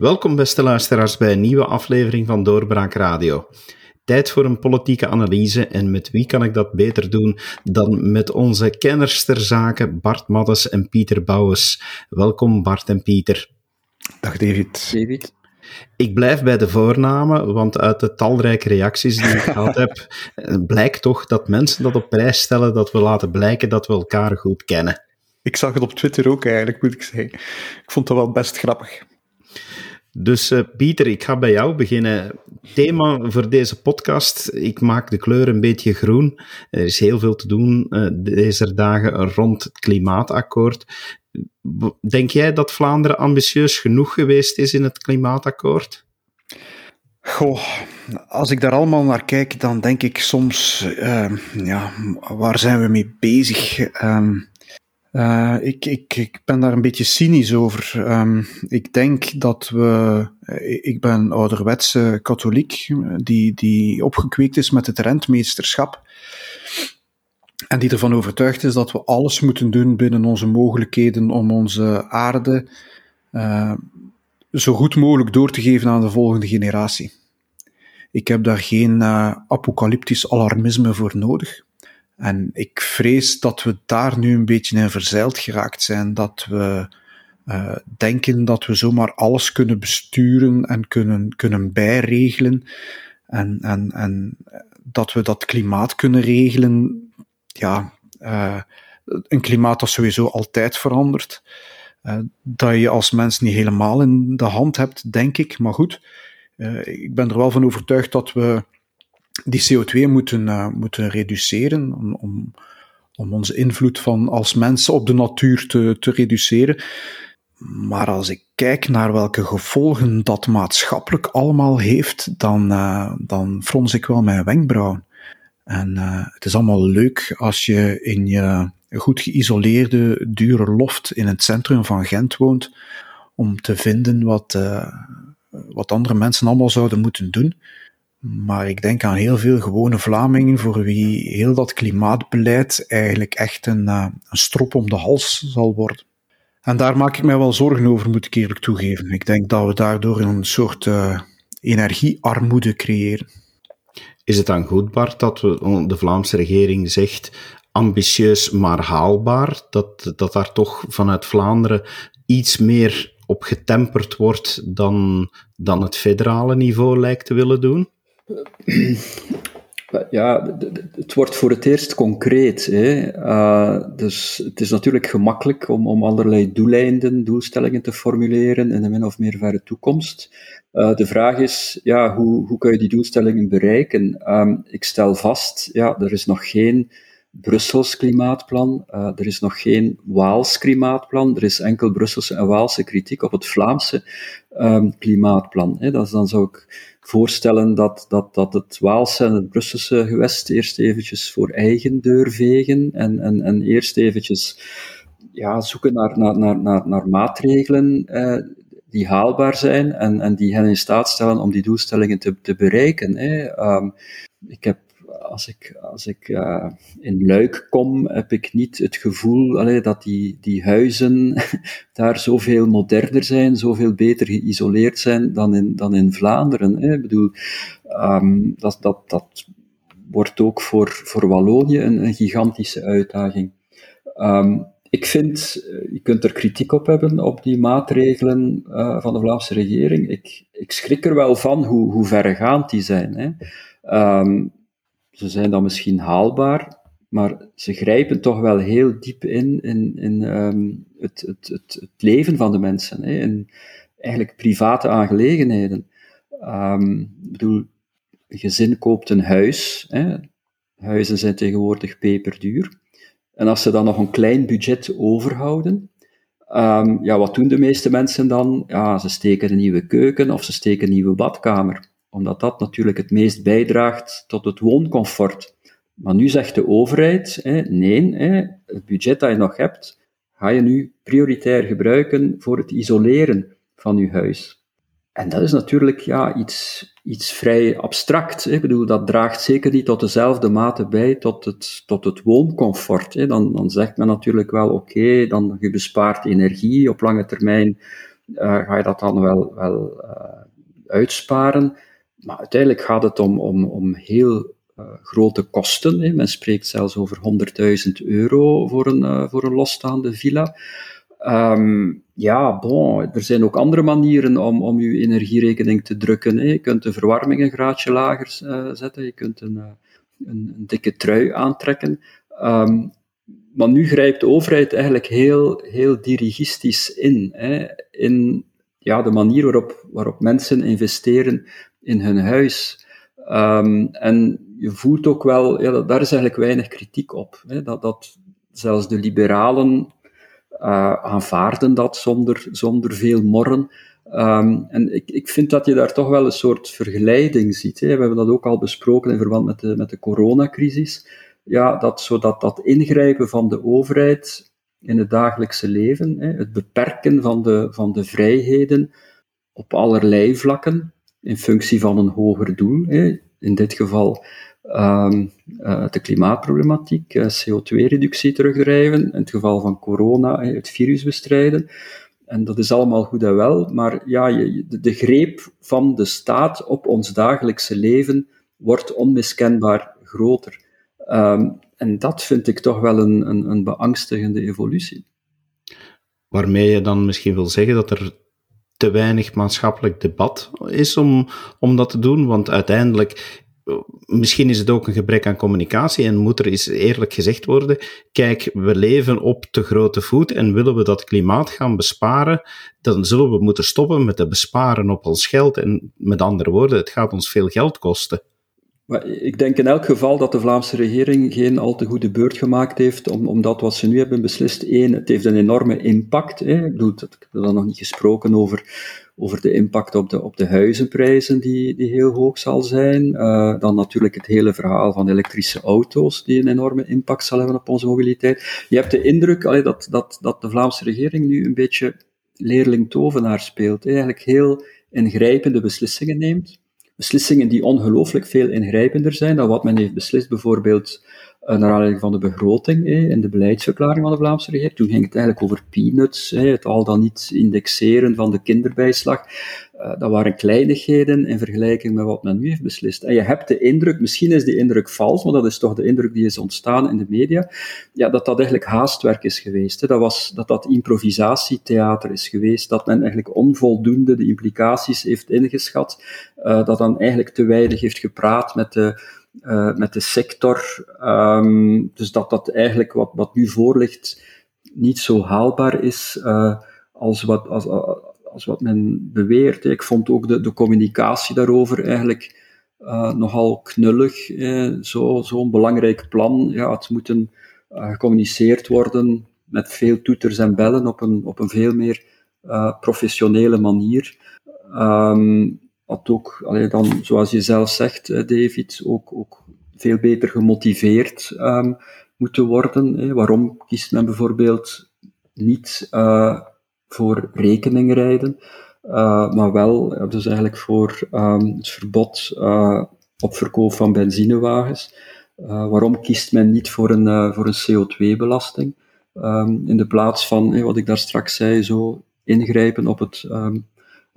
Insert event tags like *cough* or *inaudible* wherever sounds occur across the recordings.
Welkom beste luisteraars bij een nieuwe aflevering van Doorbraak Radio. Tijd voor een politieke analyse en met wie kan ik dat beter doen dan met onze kenners ter zaken Bart Maddes en Pieter Bouwens. Welkom Bart en Pieter. Dag David. David. Ik blijf bij de voornamen, want uit de talrijke reacties die ik gehad heb, *laughs* blijkt toch dat mensen dat op prijs stellen, dat we laten blijken dat we elkaar goed kennen. Ik zag het op Twitter ook eigenlijk, moet ik zeggen. Ik vond het wel best grappig. Dus uh, Pieter, ik ga bij jou beginnen. Thema voor deze podcast. Ik maak de kleur een beetje groen. Er is heel veel te doen uh, deze dagen rond het klimaatakkoord. Denk jij dat Vlaanderen ambitieus genoeg geweest is in het klimaatakkoord? Goh, als ik daar allemaal naar kijk, dan denk ik soms, uh, ja, waar zijn we mee bezig? Um, uh, ik, ik, ik ben daar een beetje cynisch over. Um, ik denk dat we. Ik ben ouderwetse katholiek, die, die opgekweekt is met het rentmeesterschap. En die ervan overtuigd is dat we alles moeten doen binnen onze mogelijkheden om onze aarde zo goed mogelijk door te geven aan de volgende generatie. Ik heb daar geen apocalyptisch alarmisme voor nodig. En ik vrees dat we daar nu een beetje in verzeild geraakt zijn. Dat we uh, denken dat we zomaar alles kunnen besturen en kunnen, kunnen bijregelen. En, en, en dat we dat klimaat kunnen regelen. Ja, uh, een klimaat dat sowieso altijd verandert. Uh, dat je als mens niet helemaal in de hand hebt, denk ik. Maar goed, ik ben er wel van overtuigd dat we die CO2 moeten, uh, moeten reduceren om, om, om, onze invloed van als mensen op de natuur te, te reduceren. Maar als ik kijk naar welke gevolgen dat maatschappelijk allemaal heeft, dan, uh, dan frons ik wel mijn wenkbrauwen. En uh, het is allemaal leuk als je in je goed geïsoleerde, dure loft in het centrum van Gent woont, om te vinden wat, wat andere mensen allemaal zouden moeten doen. Maar ik denk aan heel veel gewone Vlamingen voor wie heel dat klimaatbeleid eigenlijk echt een, uh, een strop om de hals zal worden. En daar maak ik mij wel zorgen over, moet ik eerlijk toegeven. Ik denk dat we daardoor een soort uh, energiearmoede creëren. Is het dan goed, Bart, dat we, de Vlaamse regering zegt ambitieus maar haalbaar? Dat, dat daar toch vanuit Vlaanderen iets meer op getemperd wordt dan, dan het federale niveau lijkt te willen doen? *clears throat* Ja, het wordt voor het eerst concreet. Hè. Uh, dus het is natuurlijk gemakkelijk om, om allerlei doeleinden, doelstellingen te formuleren in de min of meer verre toekomst. Uh, de vraag is, ja, hoe, hoe kun je die doelstellingen bereiken? Um, ik stel vast, ja, er is nog geen Brussels klimaatplan, uh, er is nog geen Waals klimaatplan, er is enkel Brusselse en Waalse kritiek op het Vlaamse um, klimaatplan. Hè. Dat dan zou ik voorstellen dat, dat, dat het Waalse en het Brusselse gewest eerst eventjes voor eigen deur vegen en, en, en eerst eventjes ja, zoeken naar, naar, naar, naar, maatregelen eh, die haalbaar zijn en, en die hen in staat stellen om die doelstellingen te, te bereiken. Hè. Um, ik heb als ik, als ik uh, in Luik kom, heb ik niet het gevoel dat die, die huizen *laughs* daar zoveel moderner zijn, zoveel beter geïsoleerd zijn dan in, dan in Vlaanderen. Hè. Ik bedoel, um, dat, dat, dat wordt ook voor, voor Wallonië een, gigantische uitdaging. Um, ik vind, eh, je kunt er kritiek op hebben, op die maatregelen uh, van de Vlaamse regering. Ik, ik schrik er wel van hoe, hoe verregaand die zijn. Hè. Um, ze zijn dan misschien haalbaar, maar ze grijpen toch wel heel diep in, in, in um, het, het, het, het, leven van de mensen, hè, in eigenlijk private aangelegenheden. Um, ik bedoel, een gezin koopt een huis, hè. huizen zijn tegenwoordig peperduur. En als ze dan nog een klein budget overhouden, um, ja, wat doen de meeste mensen dan? Ja, ze steken een nieuwe keuken of ze steken een nieuwe badkamer omdat dat natuurlijk het meest bijdraagt tot het wooncomfort. Maar nu zegt de overheid, hè, nee, hè, het budget dat je nog hebt, ga je nu prioritair gebruiken voor het isoleren van je huis. En dat is natuurlijk ja, iets, iets vrij abstract. Hè. Ik bedoel, dat draagt zeker niet tot dezelfde mate bij tot het, tot het wooncomfort. Hè. Dan, dan zegt men natuurlijk wel, oké, dan je bespaart energie op lange termijn ga je dat dan wel, wel uitsparen. Maar uiteindelijk gaat het om, om, om heel grote kosten. Hè. Men spreekt zelfs over 100.000 euro voor een, voor een losstaande villa. Um, ja, bon, er zijn ook andere manieren om, om je energierekening te drukken. Hè. Je kunt de verwarming een graadje lager uh, zetten, je kunt een, een, een, dikke trui aantrekken. Um, maar nu grijpt de overheid eigenlijk heel, heel dirigistisch in, hè, in ja, de manier waarop, waarop mensen investeren in hun huis. Um, en je voelt ook wel, ja, daar is eigenlijk weinig kritiek op. Hè, dat, dat zelfs de liberalen uh, aanvaarden dat zonder, zonder veel morren. Um, en ik, ik vind dat je daar toch wel een soort vergelijking ziet. Hè. We hebben dat ook al besproken in verband met de, met de coronacrisis. Ja, dat, zodat dat ingrijpen van de overheid in het dagelijkse leven, hè, het beperken van de, van de vrijheden op allerlei vlakken, in functie van een hoger doel, hè, in dit geval um, uh, de klimaatproblematiek, uh, CO2-reductie terugdrijven, in het geval van corona, het virus bestrijden. En dat is allemaal goed en wel, maar ja, je, de, greep van de staat op ons dagelijkse leven wordt onmiskenbaar groter. Um, en dat vind ik toch wel een, een, een beangstigende evolutie. Waarmee je dan misschien wil zeggen dat er te weinig maatschappelijk debat is om, om dat te doen. Want uiteindelijk misschien is het ook een gebrek aan communicatie en moet er eens eerlijk gezegd worden, kijk, we leven op te grote voet en willen we dat klimaat gaan besparen, dan zullen we moeten stoppen met te besparen op ons geld en met andere woorden, het gaat ons veel geld kosten. Maar ik denk in elk geval dat de Vlaamse regering geen al te goede beurt gemaakt heeft, om, omdat wat ze nu hebben beslist, één, het heeft een enorme impact. Hè. Ik bedoel, ik heb dan nog niet gesproken over, over de impact op de, op de huizenprijzen, die, die heel hoog zal zijn. Uh, dan natuurlijk het hele verhaal van elektrische auto's, die een enorme impact zal hebben op onze mobiliteit. Je hebt de indruk dat, dat, dat de Vlaamse regering nu een beetje leerling-tovenaar speelt. Eigenlijk heel ingrijpende beslissingen neemt beslissingen die ongelooflijk veel ingrijpender zijn dan wat men heeft beslist, bijvoorbeeld naar aanleiding van de begroting eh, en de beleidsverklaring van de Vlaamse regering. Toen ging het eigenlijk over peanuts, eh, het al dan niet indexeren van de kinderbijslag. Uh, dat waren kleinigheden in vergelijking met wat men nu heeft beslist. En je hebt de indruk, misschien is die indruk vals, maar dat is toch de indruk die is ontstaan in de media, ja, dat dat eigenlijk haastwerk is geweest. Dat, was, dat dat improvisatietheater is geweest, dat men eigenlijk onvoldoende de implicaties heeft ingeschat, uh, dat dan eigenlijk te weinig heeft gepraat met de, uh, met de sector. Um, dus dat dat eigenlijk wat, wat nu voor ligt niet zo haalbaar is uh, als wat, als, als wat men beweert. Ik vond ook de, de communicatie daarover eigenlijk nogal knullig. Eh, Zo'n zo belangrijk plan. Ja, het moet een, gecommuniceerd worden met veel toeters en bellen op een, op een veel meer professionele manier. Um, wat ook, dan, zoals je zelf zegt, David, ook, ook veel beter gemotiveerd um, moeten worden. Waarom kiest men bijvoorbeeld niet uh, voor rekeningrijden, uh, maar wel dus eigenlijk voor um, het verbod op verkoop van benzinewagens. Waarom kiest men niet voor een, voor een CO2-belasting? Um, in de plaats van, wat ik daar straks zei, zo ingrijpen op het,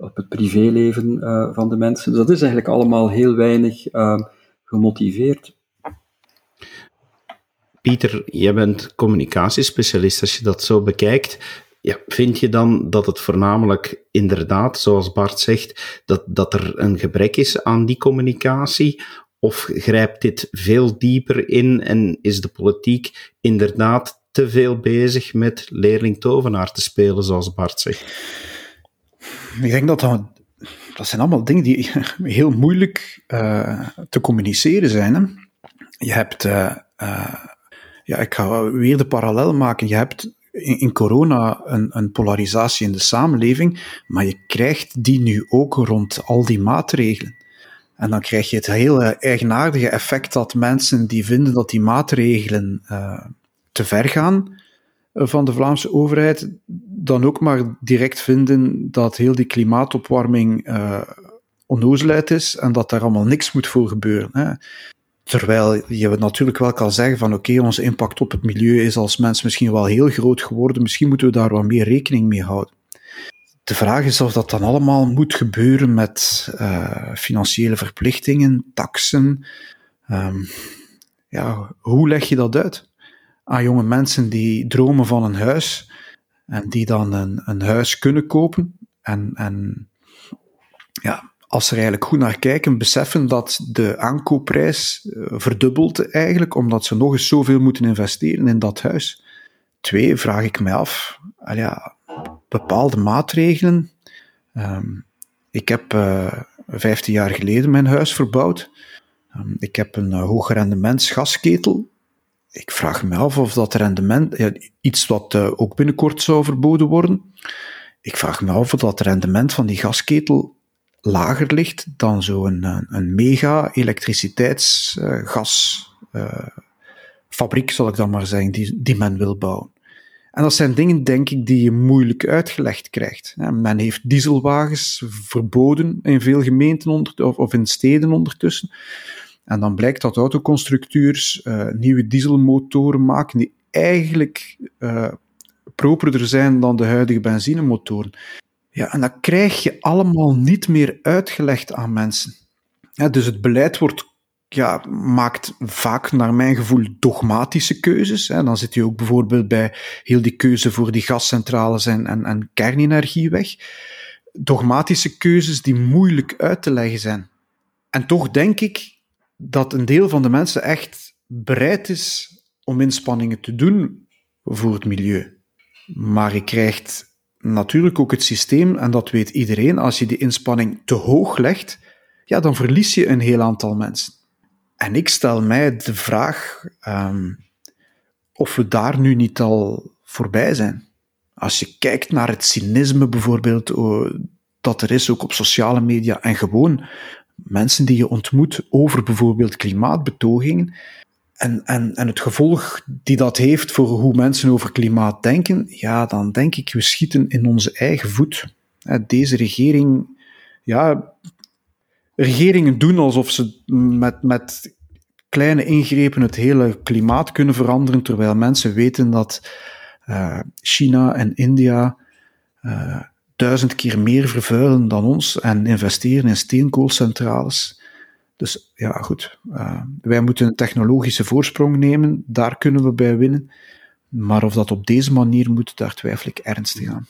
op het privéleven van de mensen. Dus dat is eigenlijk allemaal heel weinig gemotiveerd. Pieter, jij bent communicatiespecialist. Als je dat zo bekijkt, ja, vind je dan dat het voornamelijk inderdaad, zoals Bart zegt, dat, dat er een gebrek is aan die communicatie? Of grijpt dit veel dieper in en is de politiek inderdaad te veel bezig met leerling-tovenaar te spelen, zoals Bart zegt? Ik denk dat dat, dat zijn allemaal dingen die *laughs* heel moeilijk uh, te communiceren zijn. Hè? Je hebt, uh, uh, ja, ik ga weer de parallel maken. Je hebt in, corona een, een, polarisatie in de samenleving, maar je krijgt die nu ook rond al die maatregelen. En dan krijg je het hele eigenaardige effect dat mensen die vinden dat die maatregelen te ver gaan van de Vlaamse overheid, dan ook maar direct vinden dat heel die klimaatopwarming uh, onnozelheid is en dat daar allemaal niks moet voor gebeuren. Hè. Terwijl je natuurlijk wel kan zeggen van oké, onze impact op het milieu is als mens misschien wel heel groot geworden, misschien moeten we daar wat meer rekening mee houden. de vraag is of dat dan allemaal moet gebeuren met uh, financiële verplichtingen, taxen. Um, ja, hoe leg je dat uit aan jonge mensen die dromen van een huis en die dan een, een huis kunnen kopen en, en ja, als ze er eigenlijk goed naar kijken, beseffen dat de aankoopprijs uh, verdubbelt eigenlijk, omdat ze nog eens zoveel moeten investeren in dat huis. Twee, vraag ik mij af, ja, bepaalde maatregelen. Um, ik heb uh, eh, 15 jaar geleden mijn huis verbouwd. Um, ik heb een uh, hoog rendement gasketel. Ik vraag me af of dat rendement, iets wat uh, ook binnenkort zou verboden worden. Ik vraag me af of dat rendement van die gasketel lager ligt dan zo'n een, een mega elektriciteitsgasfabriek, zal ik dan maar zeggen, die, die men wil bouwen. En dat zijn dingen, denk ik, die je moeilijk uitgelegd krijgt. Men heeft dieselwagens verboden in veel gemeenten onder, of in steden ondertussen. En dan blijkt dat autoconstructeurs uh, nieuwe dieselmotoren maken die eigenlijk uh, properder zijn dan de huidige benzinemotoren. Ja, en dat krijg je allemaal niet meer uitgelegd aan mensen. Dus het beleid wordt ja, maakt vaak, naar mijn gevoel, dogmatische keuzes. Hè. Dan zit je ook bijvoorbeeld bij heel die keuze voor die gascentrales en, en, en kernenergie weg. Dogmatische keuzes die moeilijk uit te leggen zijn. En toch denk ik dat een deel van de mensen echt bereid is om inspanningen te doen voor het milieu. Maar je krijgt natuurlijk ook het systeem, en dat weet iedereen, als je die inspanning te hoog legt, ja, dan verlies je een heel aantal mensen. En ik stel mij de vraag um, of we daar nu niet al voorbij zijn. Als je kijkt naar het cynisme bijvoorbeeld, dat er is ook op sociale media en gewoon mensen die je ontmoet over bijvoorbeeld klimaatbetogingen en, en, en het gevolg die dat heeft voor hoe mensen over klimaat denken, ja, dan denk ik, we schieten in onze eigen voet. Deze regering, ja, regeringen doen alsof ze met, met kleine ingrepen het hele klimaat kunnen veranderen, terwijl mensen weten dat uh, China en India uh, duizend keer meer vervuilen dan ons en investeren in steenkoolcentrales. Dus ja, goed. Uh, wij moeten een technologische voorsprong nemen, daar kunnen we bij winnen. Maar of dat op deze manier moet, daar twijfel ik ernstig aan.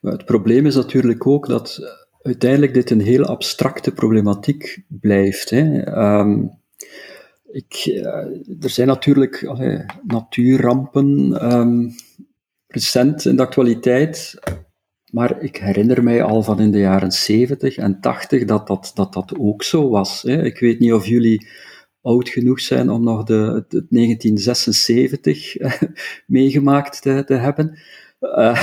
Het probleem is natuurlijk ook dat uiteindelijk dit een heel abstracte problematiek blijft. Hè. Um, ik, uh, er zijn natuurlijk allee, natuurrampen um, recent in de actualiteit, maar ik herinner mij al van in de jaren 70 en 80 dat dat, dat, dat ook zo was. Hè. Ik weet niet of jullie oud genoeg zijn om nog de, het 1976 *laughs* meegemaakt te, te hebben. Uh,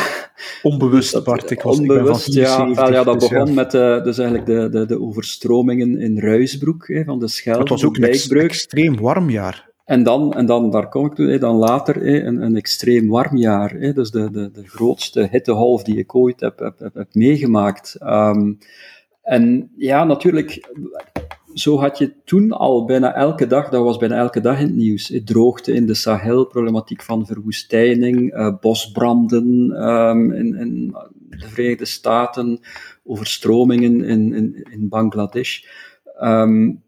onbewust, dat, Bart. Ik was onbewust, ja. ja. Dat dus begon met de, dus eigenlijk de, de, de overstromingen in Ruisbroek, hè, van de Schelde. Het was ook een extreem warm jaar. En dan, en dan daar kom ik toe, dan later een, een extreem warm jaar. Dus de, de, de grootste hittehalf die ik ooit heb, heb, heb, meegemaakt. Um, en ja, natuurlijk, zo had je toen al bijna elke dag, dat was bijna elke dag in het nieuws, droogte in de Sahel, problematiek van verwoestijning, uh, bosbranden um, in, in, de Verenigde Staten, overstromingen in, in, in Bangladesh. Um,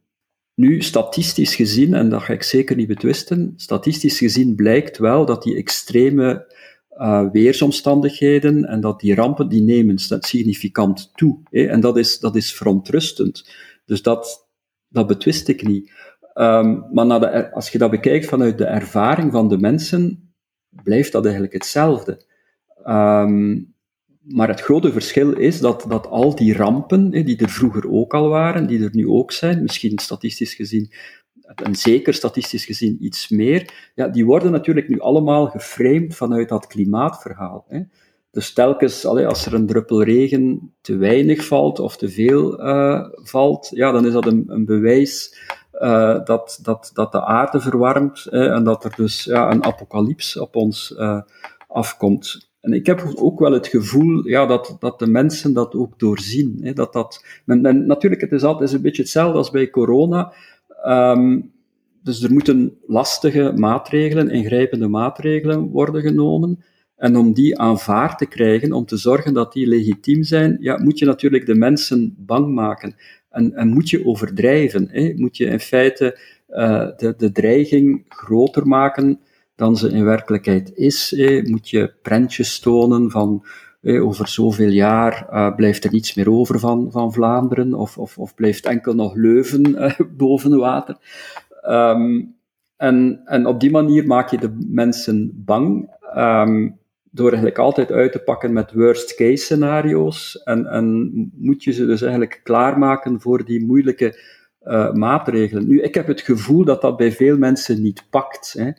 nu, statistisch gezien, en dat ga ik zeker niet betwisten, statistisch gezien blijkt wel dat die extreme uh, weersomstandigheden en dat die rampen, die nemen significant toe. Hè? En dat is, dat is verontrustend. Dus dat, dat betwist ik niet. Um, maar de, als je dat bekijkt vanuit de ervaring van de mensen, blijft dat eigenlijk hetzelfde. Um, maar het grote verschil is dat, dat al die rampen, die er vroeger ook al waren, die er nu ook zijn, misschien statistisch gezien, en zeker statistisch gezien iets meer, ja, die worden natuurlijk nu allemaal geframed vanuit dat klimaatverhaal. Hè. Dus telkens, als er een druppel regen te weinig valt of te veel uh, valt, ja, dan is dat een, een bewijs uh, dat, dat, dat de aarde verwarmt en dat er dus ja, een apocalyps op ons uh, afkomt. En ik heb ook wel het gevoel ja, dat, dat de mensen dat ook doorzien. Hè, dat dat, men, natuurlijk, het is altijd een beetje hetzelfde als bij corona. Um, dus er moeten lastige maatregelen, ingrijpende maatregelen worden genomen. En om die aanvaard te krijgen, om te zorgen dat die legitiem zijn, ja, moet je natuurlijk de mensen bang maken. En, en moet je overdrijven. Hè? Moet je in feite uh, de, de dreiging groter maken dan ze in werkelijkheid is. Moet je prentjes tonen van over zoveel jaar uh, blijft er niets meer over van, van Vlaanderen, of, of, of blijft enkel nog Leuven uh, *laughs* boven water. Um, en, en op die manier maak je de mensen bang. Um, door eigenlijk altijd uit te pakken met worst case scenario's. En, en moet je ze dus eigenlijk klaarmaken voor die moeilijke uh, maatregelen. Nu, ik heb het gevoel dat dat bij veel mensen niet pakt. Hè.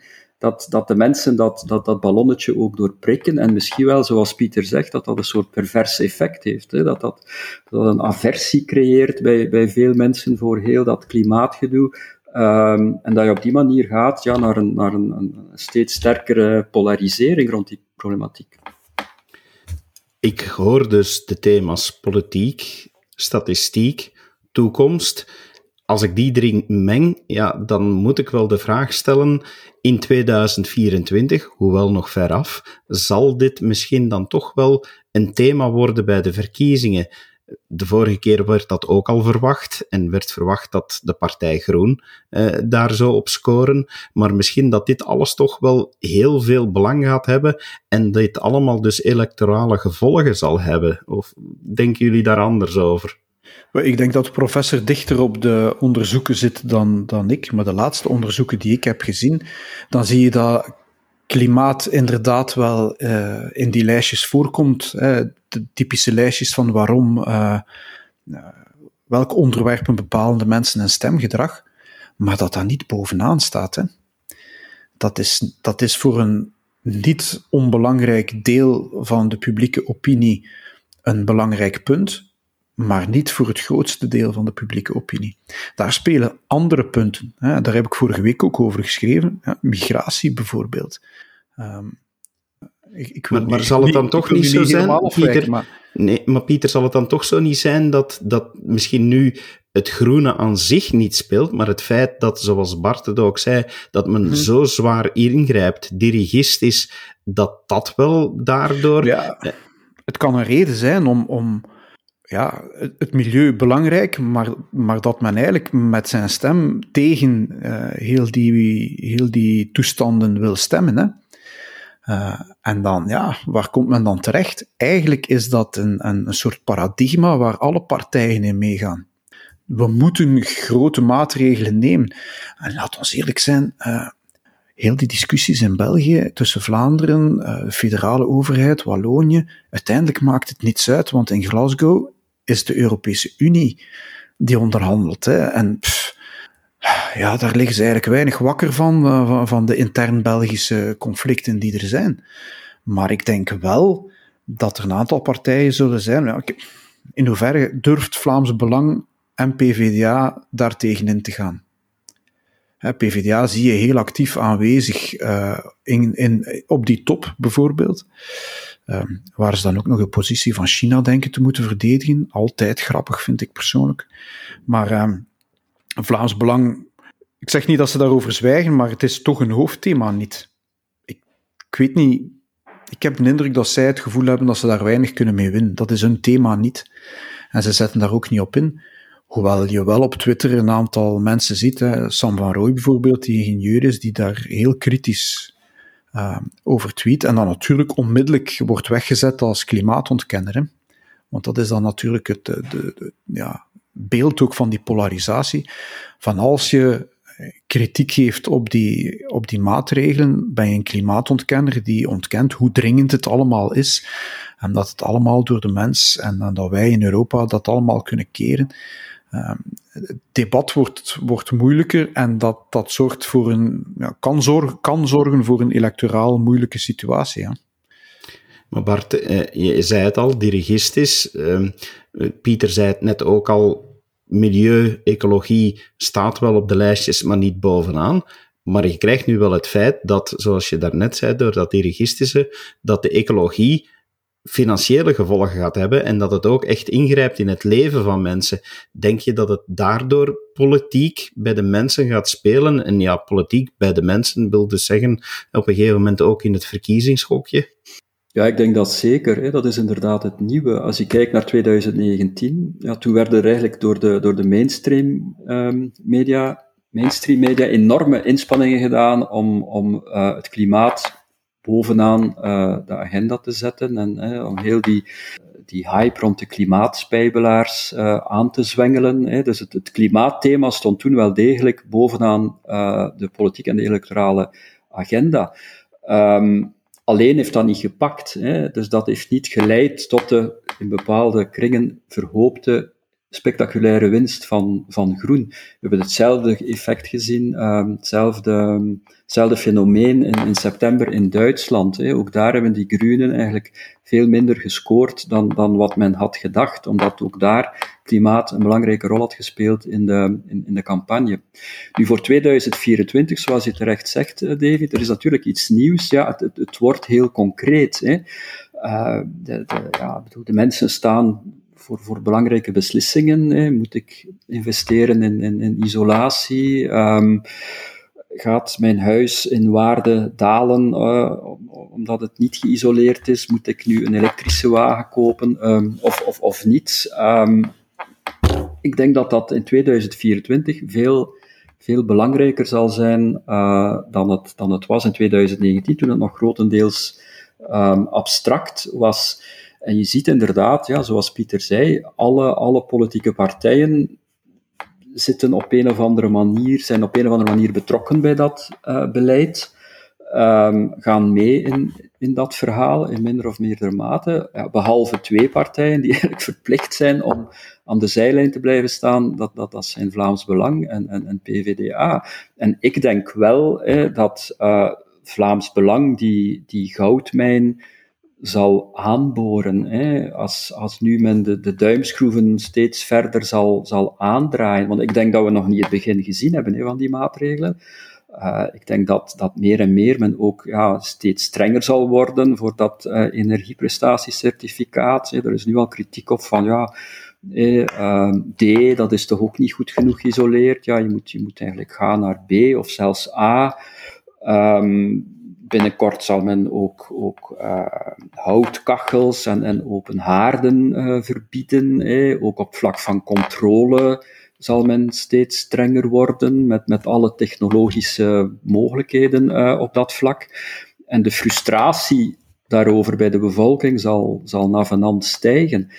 Dat, dat de mensen dat, dat, dat ballonnetje ook doorprikken en misschien wel, zoals Pieter zegt, dat dat een soort pervers effect heeft. Hè. Dat, dat, dat een aversie creëert bij, bij veel mensen voor heel dat klimaatgedoe. Um, en dat je op die manier gaat ja, naar, een, naar een, een steeds sterkere polarisering rond die problematiek. Ik hoor dus de thema's politiek, statistiek, toekomst. Als ik die drie meng, ja, dan moet ik wel de vraag stellen: in 2024, hoewel nog veraf, zal dit misschien dan toch wel een thema worden bij de verkiezingen? De vorige keer werd dat ook al verwacht en werd verwacht dat de partij Groen eh, daar zou op scoren. Maar misschien dat dit alles toch wel heel veel belang gaat hebben en dit allemaal dus electorale gevolgen zal hebben. Of denken jullie daar anders over? Ik denk dat de professor dichter op de onderzoeken zit dan, dan ik. Maar de laatste onderzoeken die ik heb gezien, dan zie je dat klimaat inderdaad wel uh, in die lijstjes voorkomt. De typische lijstjes van waarom, uh, welke onderwerpen bepalen de mensen een stemgedrag, maar dat dat niet bovenaan staat. Hè. Dat, is, dat is voor een niet onbelangrijk deel van de publieke opinie een belangrijk punt, maar niet voor het grootste deel van de publieke opinie. Daar spelen andere punten. Hè. Daar heb ik vorige week ook over geschreven. Ja, migratie bijvoorbeeld. Um, ik, ik wil maar, zal het dan toch niet zo zijn, Pieter? Maar... Nee, maar Pieter, zal het dan toch zo niet zijn dat, dat misschien nu het groene aan zich niet speelt, maar het feit dat, zoals Bart het ook zei, dat men mhm. zo zwaar ingrijpt, dirigistisch, dat dat wel daardoor... Ja, het kan een reden zijn om, om ja, het milieu belangrijk, maar, maar dat men eigenlijk met zijn stem tegen uh, heel, die, heel die toestanden wil stemmen. Hè. Uh, en dan, ja, waar komt men dan terecht? Eigenlijk is dat een, een, een soort paradigma waar alle partijen in meegaan. We moeten grote maatregelen nemen. En laat ons eerlijk zijn, uh, heel die discussies in België tussen Vlaanderen, uh, de federale overheid, Wallonië, uiteindelijk maakt het niets uit, want in Glasgow is de Europese Unie die onderhandelt. Hè. En ja, daar liggen ze eigenlijk weinig wakker van, uh, van, van, de intern Belgische conflicten die er zijn. Maar ik denk wel dat er een aantal partijen zullen zijn. Ja, in hoeverre durft Vlaams Belang en PVDA daar tegenin te gaan? PVDA zie je heel actief aanwezig uh, in, in, op die top, bijvoorbeeld. Um, waar ze dan ook nog de positie van China denken te moeten verdedigen. Altijd grappig, vind ik persoonlijk. Maar um, Vlaams Belang, ik zeg niet dat ze daarover zwijgen, maar het is toch een hoofdthema niet. Ik, ik weet niet, ik heb de indruk dat zij het gevoel hebben dat ze daar weinig kunnen mee winnen. Dat is hun thema niet. En ze zetten daar ook niet op in. Hoewel je wel op Twitter een aantal mensen ziet, Sam van Rooij bijvoorbeeld, die ingenieur is, die daar heel kritisch uh, over tweet. En dan natuurlijk onmiddellijk wordt weggezet als klimaatontkenner. Hè. Want dat is dan natuurlijk het de, de, ja, beeld ook van die polarisatie. Van als je kritiek geeft op die, op die maatregelen, ben je een klimaatontkenner die ontkent hoe dringend het allemaal is. En dat het allemaal door de mens en, en dat wij in Europa dat allemaal kunnen keren. Ehm, het debat wordt, wordt moeilijker en dat, dat zorgt voor een, ja, kan, zorgen, kan zorgen voor een electoraal moeilijke situatie. Ja. Maar Bart, eh, je zei het al, dirigistisch. Ehm, Pieter zei het net ook al, milieu, ecologie staat wel op de lijstjes, maar niet bovenaan. Maar je krijgt nu wel het feit dat, zoals je daarnet zei, door dat dirigistische, dat de ecologie financiële gevolgen gaat hebben en dat het ook echt ingrijpt in het leven van mensen. Denk je dat het daardoor politiek bij de mensen gaat spelen? En ja, politiek bij de mensen wil dus zeggen op een gegeven moment ook in het verkiezingshokje? Ja, ik denk dat zeker. Hè. Dat is inderdaad het nieuwe. Als je kijkt naar 2019, ja, toen werden er eigenlijk door de, door de mainstream um, media, mainstream media enorme inspanningen gedaan om, om uh, het klimaat bovenaan uh, de agenda te zetten en om heel die, die hype rond de klimaatspijbelaars uh, aan te zwengelen. Dus het, het, klimaatthema stond toen wel degelijk bovenaan de politiek en de electorale agenda. Um, alleen heeft dat niet gepakt. Hè. Dus dat heeft niet geleid tot de in bepaalde kringen verhoopte spectaculaire winst van, van groen. We hebben hetzelfde effect gezien, um, hetzelfde, hetzelfde fenomeen in, in september in Duitsland. Hè. Ook daar hebben die groenen eigenlijk veel minder gescoord dan, dan wat men had gedacht, omdat ook daar klimaat een belangrijke rol had gespeeld in de, in, in de campagne. Nu voor 2024, zoals je terecht zegt, eh, David, er is natuurlijk iets nieuws. Ja, het, het, wordt heel concreet. Hè. Uh, de, de, ja, bedoel, de mensen staan voor, voor belangrijke beslissingen. Hè. Moet ik investeren in, in, in isolatie? Um, gaat mijn huis in waarde dalen uh, omdat het niet geïsoleerd is? Moet ik nu een elektrische wagen kopen um, of, of, of niet? Um, ik denk dat dat in 2024 veel, veel belangrijker zal zijn uh, dan, het, dan het was in 2019, toen het nog grotendeels abstract was. En je ziet inderdaad, ja, zoals Pieter zei, alle, alle politieke partijen zitten op een of andere manier, zijn op een of andere manier betrokken bij dat uh, beleid, um, gaan mee in, in dat verhaal in minder of meerdere mate, ja, behalve twee partijen die *laughs* eigenlijk verplicht zijn om aan de zijlijn te blijven staan, dat, dat, dat zijn Vlaams Belang en, en, en PVDA. En ik denk wel dat uh, Vlaams Belang die, die goudmijn zal aanboren. Hè, als, als nu men de, de duimschroeven steeds verder zal, zal aandraaien. Want ik denk dat we nog niet het begin gezien hebben hè, van die maatregelen. Uh, ik denk dat, dat meer en meer men ook ja, steeds strenger zal worden voor dat uh, energieprestatiecertificaat. Er is nu al kritiek op van ja, uh, D, dat is toch ook niet goed genoeg geïsoleerd. Ja, je moet, je moet eigenlijk gaan naar B of zelfs A. Um, binnenkort zal men ook, ook uh, houtkachels en, en open haarden uh, verbieden. Ook op vlak van controle zal men steeds strenger worden met, met alle technologische mogelijkheden uh, op dat vlak. En de frustratie daarover bij de bevolking zal, zal navenant stijgen.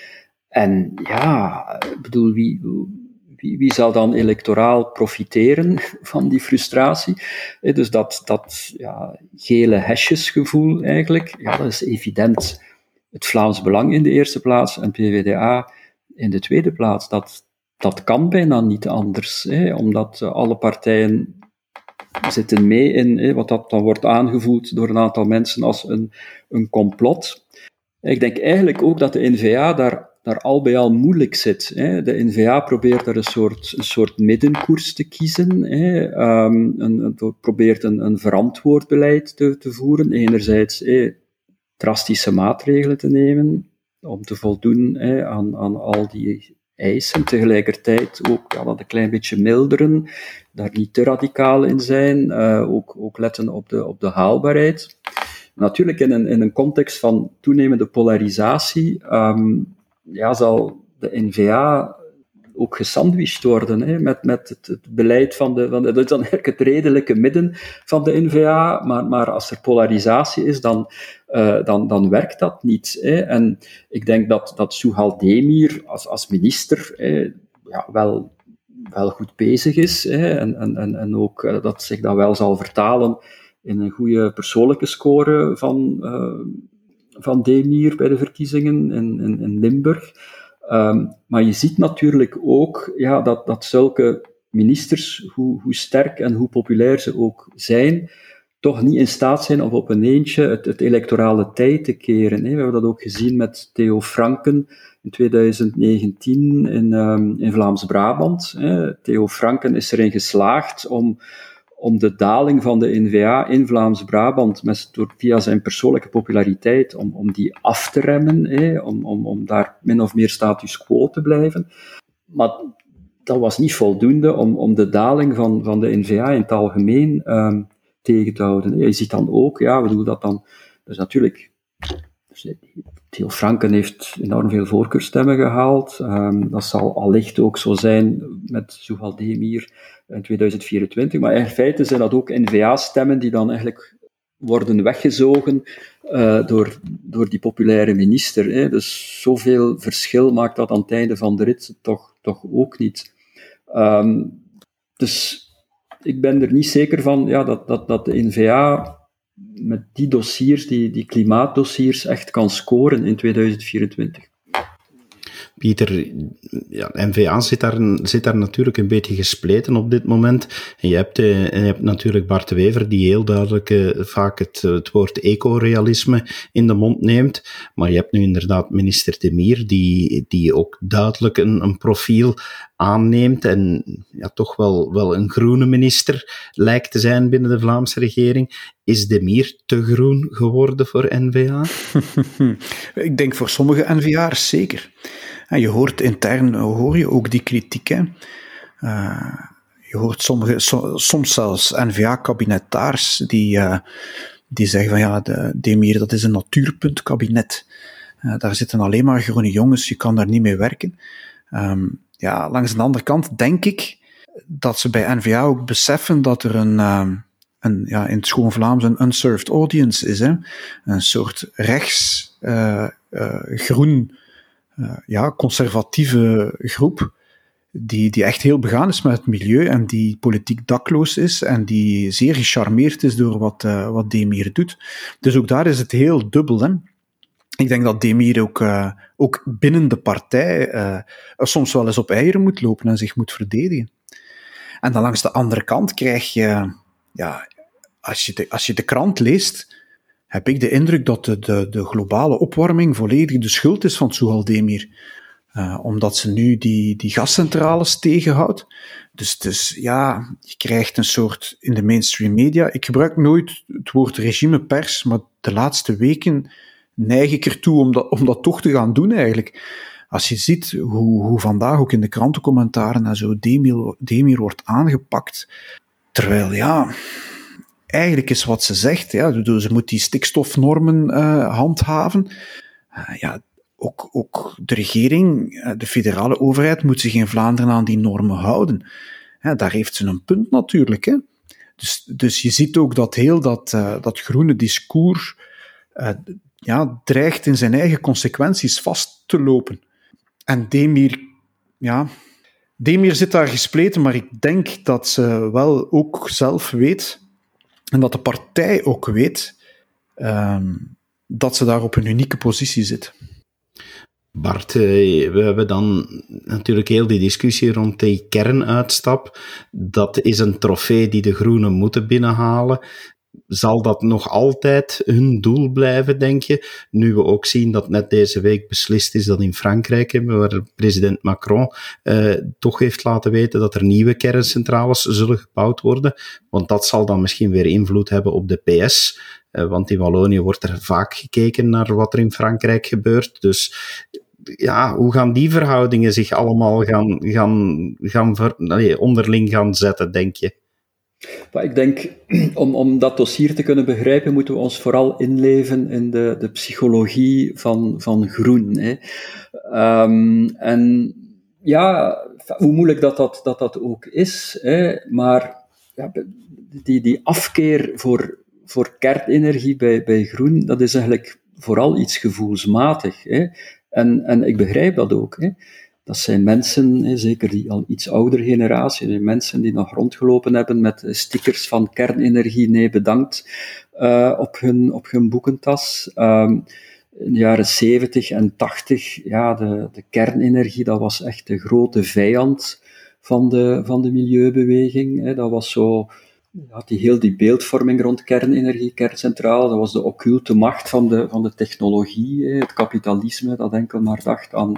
En ja, ik bedoel, wie, wie, zal dan electoraal profiteren van die frustratie? Dus dat, dat ja, gele hesjesgevoel eigenlijk, ja, dat is evident. Het Vlaams Belang in de eerste plaats en PVDA in de tweede plaats. Dat, dat kan bijna niet anders, hè, omdat alle partijen zitten mee in hè, wat dat dan wordt aangevoeld door een aantal mensen als een, een complot. Ik denk eigenlijk ook dat de NVA daar daar al bij al moeilijk zit. Hè. De NVA probeert daar een soort, een soort middenkoers te kiezen. Hè. Um, een, probeert een, een verantwoord beleid te, te voeren. Enerzijds drastische maatregelen te nemen om te voldoen aan, aan al die eisen. Tegelijkertijd ook ja, dat een klein beetje milderen, daar niet te radicaal in zijn. Uh, ook, ook letten op de, op de haalbaarheid. Natuurlijk in een, in een context van toenemende polarisatie um, ja, zal de NVA ook gesandwiched worden hè, met, met het, beleid van de, van. Dat is dan het redelijke midden van de NVA, maar, maar als er polarisatie is, dan, uh, dan, dan werkt dat niet. Hè. En ik denk dat, dat Suhal Demir als, als minister ja, wel, wel goed bezig is hè, en, en, en ook uh, dat zich dat wel zal vertalen in een goede persoonlijke score van. Uh, van Demir bij de verkiezingen in, in, Limburg. Um, maar je ziet natuurlijk ook ja, dat, dat zulke ministers, hoe, hoe sterk en hoe populair ze ook zijn, toch niet in staat zijn om op een eentje het, het electorale tijd te keren. Hè. We hebben dat ook gezien met Theo Franken in 2019 in, um, in Vlaams-Brabant. Theo Franken is erin geslaagd om om de daling van de NVA in Vlaams-Brabant, via zijn persoonlijke populariteit, om, om die af te remmen, hè, om, om, om daar min of meer status quo te blijven. Maar dat was niet voldoende om, om de daling van, van de NVA in het algemeen um, tegen te houden. Je ziet dan ook, ja, we doen dat dan, dus natuurlijk Theo Franken heeft enorm veel voorkeurstemmen gehaald. Um, dat zal allicht ook zo zijn met Zuhal Demir in 2024. Maar in feite zijn dat ook N-VA-stemmen die dan eigenlijk worden weggezogen uh, door, door die populaire minister. Hè. Dus zoveel verschil maakt dat aan het einde van de rit toch, toch ook niet. Um, dus ik ben er niet zeker van ja, dat, dat, dat de NVA met die dossiers, die, die klimaatdossiers, echt kan scoren in 2024. Pieter, ja, NVA zit daar, zit daar natuurlijk een beetje gespleten op dit moment. En je hebt, eh, je hebt natuurlijk Bart Wever, die heel duidelijk eh, vaak het, het woord ecorealisme in de mond neemt. Maar je hebt nu inderdaad minister De Mier, die, die ook duidelijk een, een profiel aanneemt en ja, toch wel, wel een groene minister lijkt te zijn binnen de Vlaamse regering. Is de Mier te groen geworden voor NVA? *laughs* Ik denk voor sommige NVA'ers zeker. En je hoort intern hoor je ook die kritiek. Uh, je hoort sommige, soms zelfs NVA-kabinetaars die, uh, die zeggen van ja, de Demir dat is een natuurpuntkabinet. Uh, daar zitten alleen maar groene jongens, je kan daar niet mee werken. Um, ja, langs de andere kant denk ik dat ze bij NVA ook beseffen dat er een, een ja, in het schoon Vlaams een unserved audience is. Hè? Een soort rechts, groen ja, conservatieve groep, die, die echt heel begaan is met het milieu en die politiek dakloos is en die zeer gecharmeerd is door wat, uh, wat Demir doet. Dus ook daar is het heel dubbel. Hè? Ik denk dat Demir ook, uh, ook binnen de partij soms wel eens op eieren moet lopen en zich moet verdedigen. En dan langs de andere kant krijg je, ja, als je de, als je de krant leest, heb ik de indruk dat de, de, de globale opwarming volledig de schuld is van Suhaldemir. Uh, omdat ze nu die, die gascentrales tegenhoudt. Dus, dus ja, je krijgt een soort in de mainstream media. Ik gebruik nooit het woord regimepers, maar de laatste weken neig ik ertoe om dat, om dat toch te gaan doen eigenlijk. Als je ziet hoe, hoe vandaag ook in de krantencommentaren en zo Demir, Demir wordt aangepakt. Terwijl ja, eigenlijk is wat ze zegt, ja, ze moet die stikstofnormen uh, handhaven. Uh, ja, ook, ook de regering, uh, de federale overheid, moet zich in Vlaanderen aan die normen houden. Daar heeft ze een punt natuurlijk. Hè. Dus, dus je ziet ook dat heel dat, dat groene discours ja, dreigt in zijn eigen consequenties vast te lopen. En Demir, ja, Demir zit daar gespleten, maar ik denk dat ze wel ook zelf weet en dat de partij ook weet um, dat ze daar op een unieke positie zit. Bart, eh, we hebben dan natuurlijk heel die discussie rond die kernuitstap. Dat is een trofee die de Groenen moeten binnenhalen zal dat nog altijd hun doel blijven, denk je? Nu we ook zien dat net deze week beslist is dat in Frankrijk, waar president Macron eh, toch heeft laten weten dat er nieuwe kerncentrales zullen gebouwd worden. Want dat zal dan misschien weer invloed hebben op de PS. Eh, want in Wallonië wordt er vaak gekeken naar wat er in Frankrijk gebeurt. Dus ja, hoe gaan die verhoudingen zich allemaal gaan, gaan, gaan ver, nee, onderling gaan zetten, denk je? Ik denk, *clears throat* om, om dat dossier te kunnen begrijpen, moeten we ons vooral inleven in de, de psychologie van, van groen. Hè. Um, en ja, hoe moeilijk dat dat, dat, dat ook is, hè, maar ja, die, die afkeer voor, voor kernenergie bij, bij groen, dat is eigenlijk vooral iets gevoelsmatig. Hè. En, en ik begrijp dat ook. Hè. Dat zijn mensen, zeker die al iets oudere generatie, mensen die nog rondgelopen hebben met stickers van kernenergie, nee bedankt, uh, op, hun, op hun boekentas. Um, in de jaren 70 en 80, ja, de, de kernenergie, dat was echt de grote vijand van de, van de milieubeweging. Hè. Dat was zo, had die heel die beeldvorming rond kernenergie, kerncentraal, dat was de occulte macht van de, van de technologie, het kapitalisme, dat enkel maar dacht aan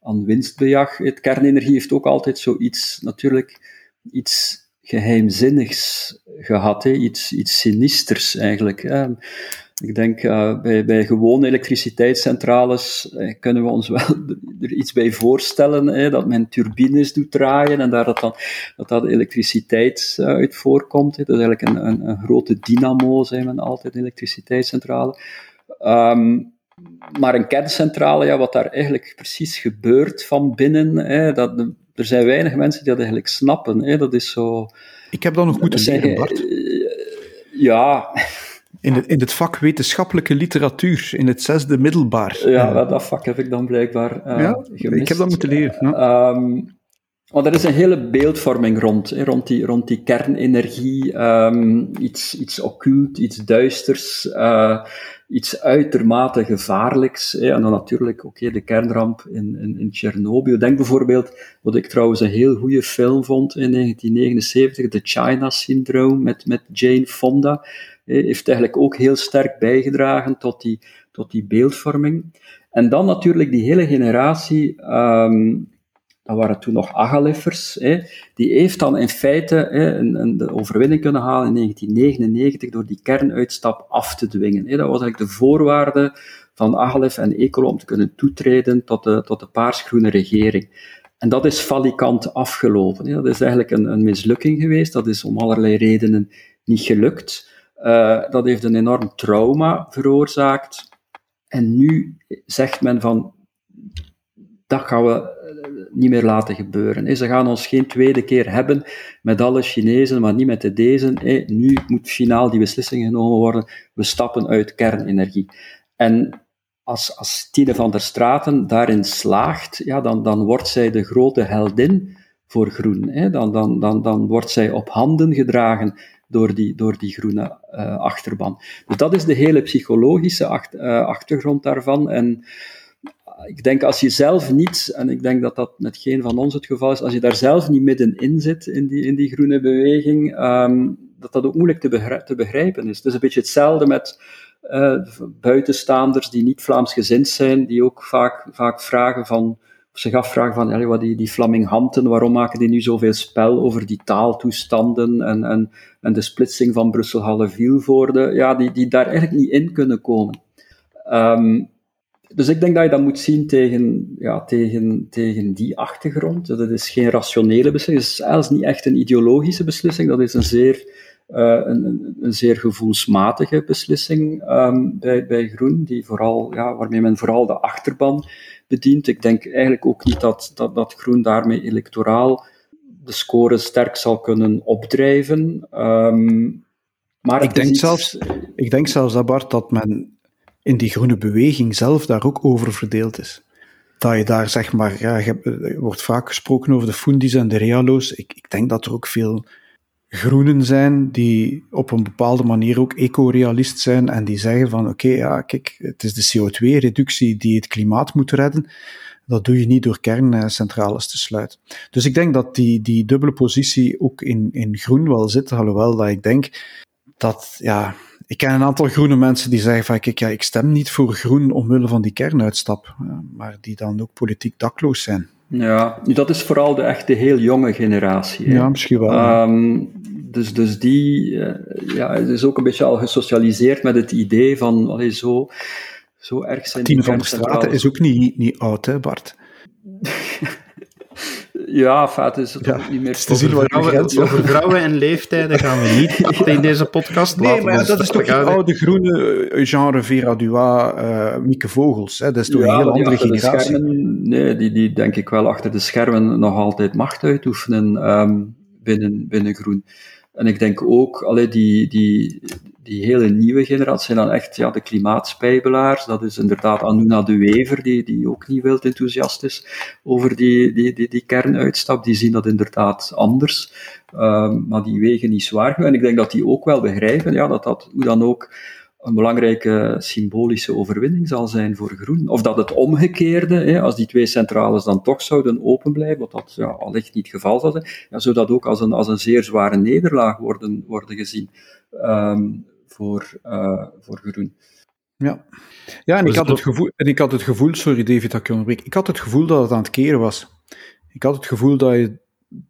aan winstbejag. Het kernenergie heeft ook altijd zoiets, natuurlijk, iets geheimzinnigs gehad, hè? Iets, iets sinisters eigenlijk. Ik denk, uh, bij, bij gewone elektriciteitscentrales eh, kunnen we ons wel *laughs* er iets bij voorstellen, hè, dat men turbines doet draaien en daar dat dan dat, dat elektriciteit uh, uit voorkomt. Hè. Dat is eigenlijk een, een, een grote dynamo, zijn men altijd elektriciteitscentrale. Um, maar een kerncentrale, ja, wat daar eigenlijk precies gebeurt van binnen, hè, dat, er zijn weinig mensen die dat eigenlijk snappen. Hè. Dat is zo... Ik heb dat nog moeten zeggen, Bart. Ja, in het, in het vak wetenschappelijke literatuur, in het zesde middelbaar. Ja, dat vak heb ik dan blijkbaar uh, ja, gemist. Ik heb dat moeten leren. Ja. Um, want er is een hele beeldvorming rond, hè, rond, die, rond die kernenergie. Um, iets, iets occult, iets duisters, uh, iets uitermate gevaarlijks. Hè. En dan natuurlijk okay, de kernramp in, in, in Tsjernobyl. Denk bijvoorbeeld, wat ik trouwens een heel goede film vond in 1979, The China Syndrome met, met Jane Fonda heeft eigenlijk ook heel sterk bijgedragen tot die, tot die beeldvorming. En dan natuurlijk die hele generatie, um, dat waren toen nog Agaleffers, hè, die heeft dan in feite hè, een, een, de overwinning kunnen halen in 1999 door die kernuitstap af te dwingen. Hè. Dat was eigenlijk de voorwaarde van Agalef en Ecolo om te kunnen toetreden tot de, tot de paarsgroene regering. En dat is falikant afgelopen. Hè. Dat is eigenlijk een, een mislukking geweest. Dat is om allerlei redenen niet gelukt. Uh, dat heeft een enorm trauma veroorzaakt. En nu zegt men van, dat gaan we eh, niet meer laten gebeuren. Ze gaan ons geen tweede keer hebben met alle Chinezen, maar niet met de deze. Nu moet finaal die beslissing genomen worden. We stappen uit kernenergie. En als, als Tine van der Straten daarin slaagt, ja, dan, dan wordt zij de grote heldin voor groen. Dan, dan, dan, dan wordt zij op handen gedragen door die, door die groene uh, achterban. Dus dat is de hele psychologische uh, achtergrond daarvan. En ik denk als je zelf niet, en ik denk dat dat met geen van ons het geval is, als je daar zelf niet middenin zit in die, in die groene beweging, um, dat dat ook moeilijk te, begrijpen, te begrijpen is. Het is een beetje hetzelfde met uh, buitenstaanders die niet Vlaams gezind zijn, die ook vaak, vaak vragen van zich afvragen van, wat die, die Flaminghanten, waarom maken die nu zoveel spel over die taaltoestanden en, en, en de splitsing van Brussel-Halle-Vilvoorde, ja, die, die daar eigenlijk niet in kunnen komen. Um, dus ik denk dat je dat moet zien tegen, ja, tegen, tegen die achtergrond. Dat is geen rationele beslissing, het is zelfs niet echt een ideologische beslissing, dat is een zeer, uh, een, een, zeer gevoelsmatige beslissing um, bij, bij Groen, die vooral, ja, waarmee men vooral de achterban bedient. Ik denk eigenlijk ook niet dat, dat, dat Groen daarmee electoraal de score sterk zal kunnen opdrijven. Um, maar ik denk, zelfs, ik denk zelfs, dat Bart, dat men in die groene beweging zelf daar ook over verdeeld is. Dat je daar zeg maar, er wordt vaak gesproken over de Fundis en de Realo's. Ik, ik denk dat er ook veel groenen zijn die op een bepaalde manier ook eco-realist zijn en die zeggen van oké, ja, kijk, het is de CO2-reductie die het klimaat moet redden. Dat doe je niet door kerncentrales te sluiten. Dus ik denk dat die, die dubbele positie ook in, in groen wel zit, alhoewel dat ik denk dat, ja, ik ken een aantal groene mensen die zeggen van kijk, ja, ik stem niet voor groen omwille van die kernuitstap, maar die dan ook politiek dakloos zijn. Ja, dat is vooral de echte heel jonge generatie. Ja, misschien wel. Um, dus, dus die uh, ja, is ook een beetje al gesocialiseerd met het idee van allee, zo, zo erg zijn Tine van der Straten is ook niet, niet oud, hè, Bart? *laughs* Ja, het is het ja, niet meer... Te zien over, vrouwen, over vrouwen en leeftijden gaan we niet *laughs* in deze podcast Nee, maar dat is toch de oude groene eh, genre Vera Duas, uh, Mieke Vogels. Hè? Dat is toch een heel andere generatie. Schermen, nee, die, die denk ik wel achter de schermen nog altijd macht uitoefenen um, binnen, binnen groen. En ik denk ook, allee, die, die, die hele nieuwe generatie zijn dan echt ja, de klimaatspijbelaars. Dat is inderdaad Anuna de Wever, die, die ook niet wild enthousiast is over die, die, die, die kernuitstap. Die zien dat inderdaad anders, um, maar die wegen niet zwaar. En ik denk dat die ook wel begrijpen ja, dat dat hoe dan ook een belangrijke symbolische overwinning zal zijn voor Groen. Of dat het omgekeerde, hè, als die twee centrales dan toch zouden open blijven, wat dat ja, allicht niet het geval zal zijn, ja, zou dat ook als een, als een zeer zware nederlaag worden, worden gezien um, voor, uh, voor Groen. Ja, ja en, ik had het gevoel, en ik had het gevoel, sorry David dat ik onderbreek, ik had het gevoel dat het aan het keren was. Ik had het gevoel dat je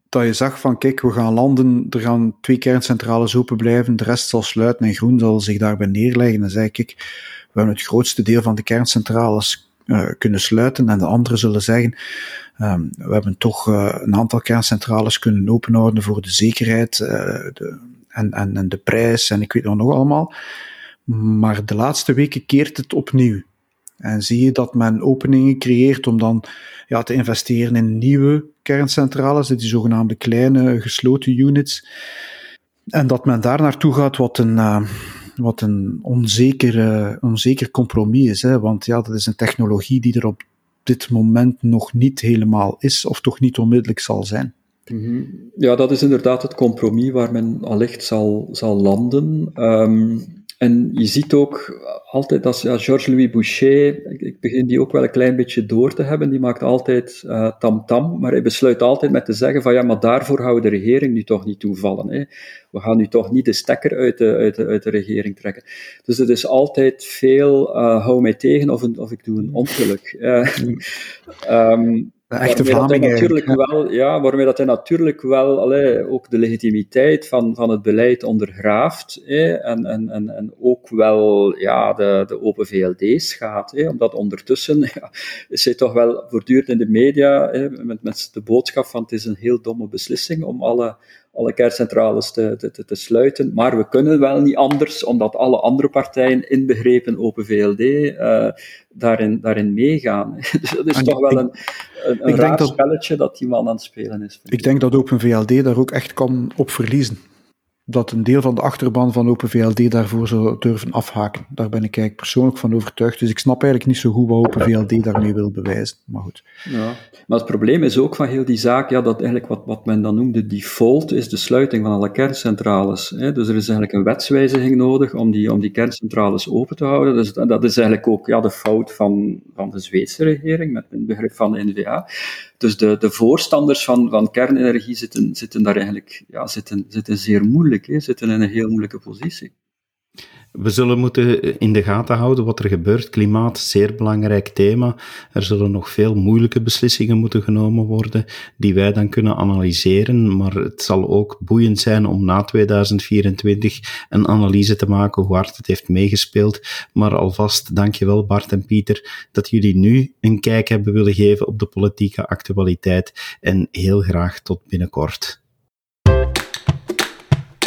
dat je zag van, kijk, we gaan landen, er gaan twee kerncentrales open blijven, de rest zal sluiten en Groen zal zich daarbij neerleggen. Dan zei ik, kijk, we hebben het grootste deel van de kerncentrales uh, kunnen sluiten en de anderen zullen zeggen, um, we hebben toch uh, een aantal kerncentrales kunnen openhouden voor de zekerheid uh, de, en, en, en de prijs en ik weet nog allemaal. Maar de laatste weken keert het opnieuw. En zie je dat men openingen creëert om dan ja, te investeren in nieuwe kerncentrales, die zogenaamde kleine gesloten units. En dat men daar naartoe gaat wat een, uh, wat een onzeker, onzeker compromis is. Hè? Want ja, dat is een technologie die er op dit moment nog niet helemaal is, of toch niet onmiddellijk zal zijn. Mhm. Ja, dat is inderdaad het compromis waar men allicht zal, zal landen. Um, en je ziet ook altijd als ja, Georges-Louis Boucher, ik, ik, begin die ook wel een klein beetje door te hebben, die maakt altijd tamtam, uh, -tam, maar hij besluit altijd met te zeggen van ja, maar daarvoor gaan we de regering nu toch niet toevallen. Hè. We gaan nu toch niet de stekker uit de, uit de, uit de regering trekken. Dus het is altijd veel, uh, hou mij tegen of, een, of ik doe een ongeluk. um, *laughs* De echte Vlaming natuurlijk wel, ja, waarmee dat hij natuurlijk wel allee, ook de legitimiteit van, van het beleid ondergraaft en, en, en, en ook wel ja, de, de open VLD schaadt. Omdat ondertussen *laughs* ja, is hij toch wel voortdurend in de media met, met de boodschap van het is een heel domme beslissing om alle alle kerncentrales te, te, te, sluiten. Maar we kunnen wel niet anders, omdat alle andere partijen, inbegrepen Open VLD, uh, daarin, daarin meegaan. *laughs* dus dat is toch wel een, een, een raar dat, spelletje dat die man aan het spelen is. Ik denk dat Open VLD daar ook echt kan op verliezen dat een deel van de achterban van Open VLD daarvoor zou durven afhaken. Daar ben ik eigenlijk persoonlijk van overtuigd. Dus ik snap eigenlijk niet zo goed wat Open VLD daarmee wil bewijzen. Maar goed. Ja, maar het probleem is ook van heel die zaak, ja, dat eigenlijk wat, wat men dan noemde default is de sluiting van alle kerncentrales. Hè. Dus er is eigenlijk een wetswijziging nodig om die, om die kerncentrales open te houden. Dus dat is eigenlijk ook ja, de fout van, van de Zweedse regering, met het begrip van de NVA. Dus de, de voorstanders van, van kernenergie zitten, zitten daar eigenlijk ja, zitten, zitten zeer zitten in een heel moeilijke positie. We zullen moeten in de gaten houden wat er gebeurt. Klimaat, zeer belangrijk thema. Er zullen nog veel moeilijke beslissingen moeten genomen worden, die wij dan kunnen analyseren. Maar het zal ook boeiend zijn om na 2024 een analyse te maken hoe hard het heeft meegespeeld. Maar alvast dankjewel Bart en Pieter dat jullie nu een kijk hebben willen geven op de politieke actualiteit. En heel graag tot binnenkort.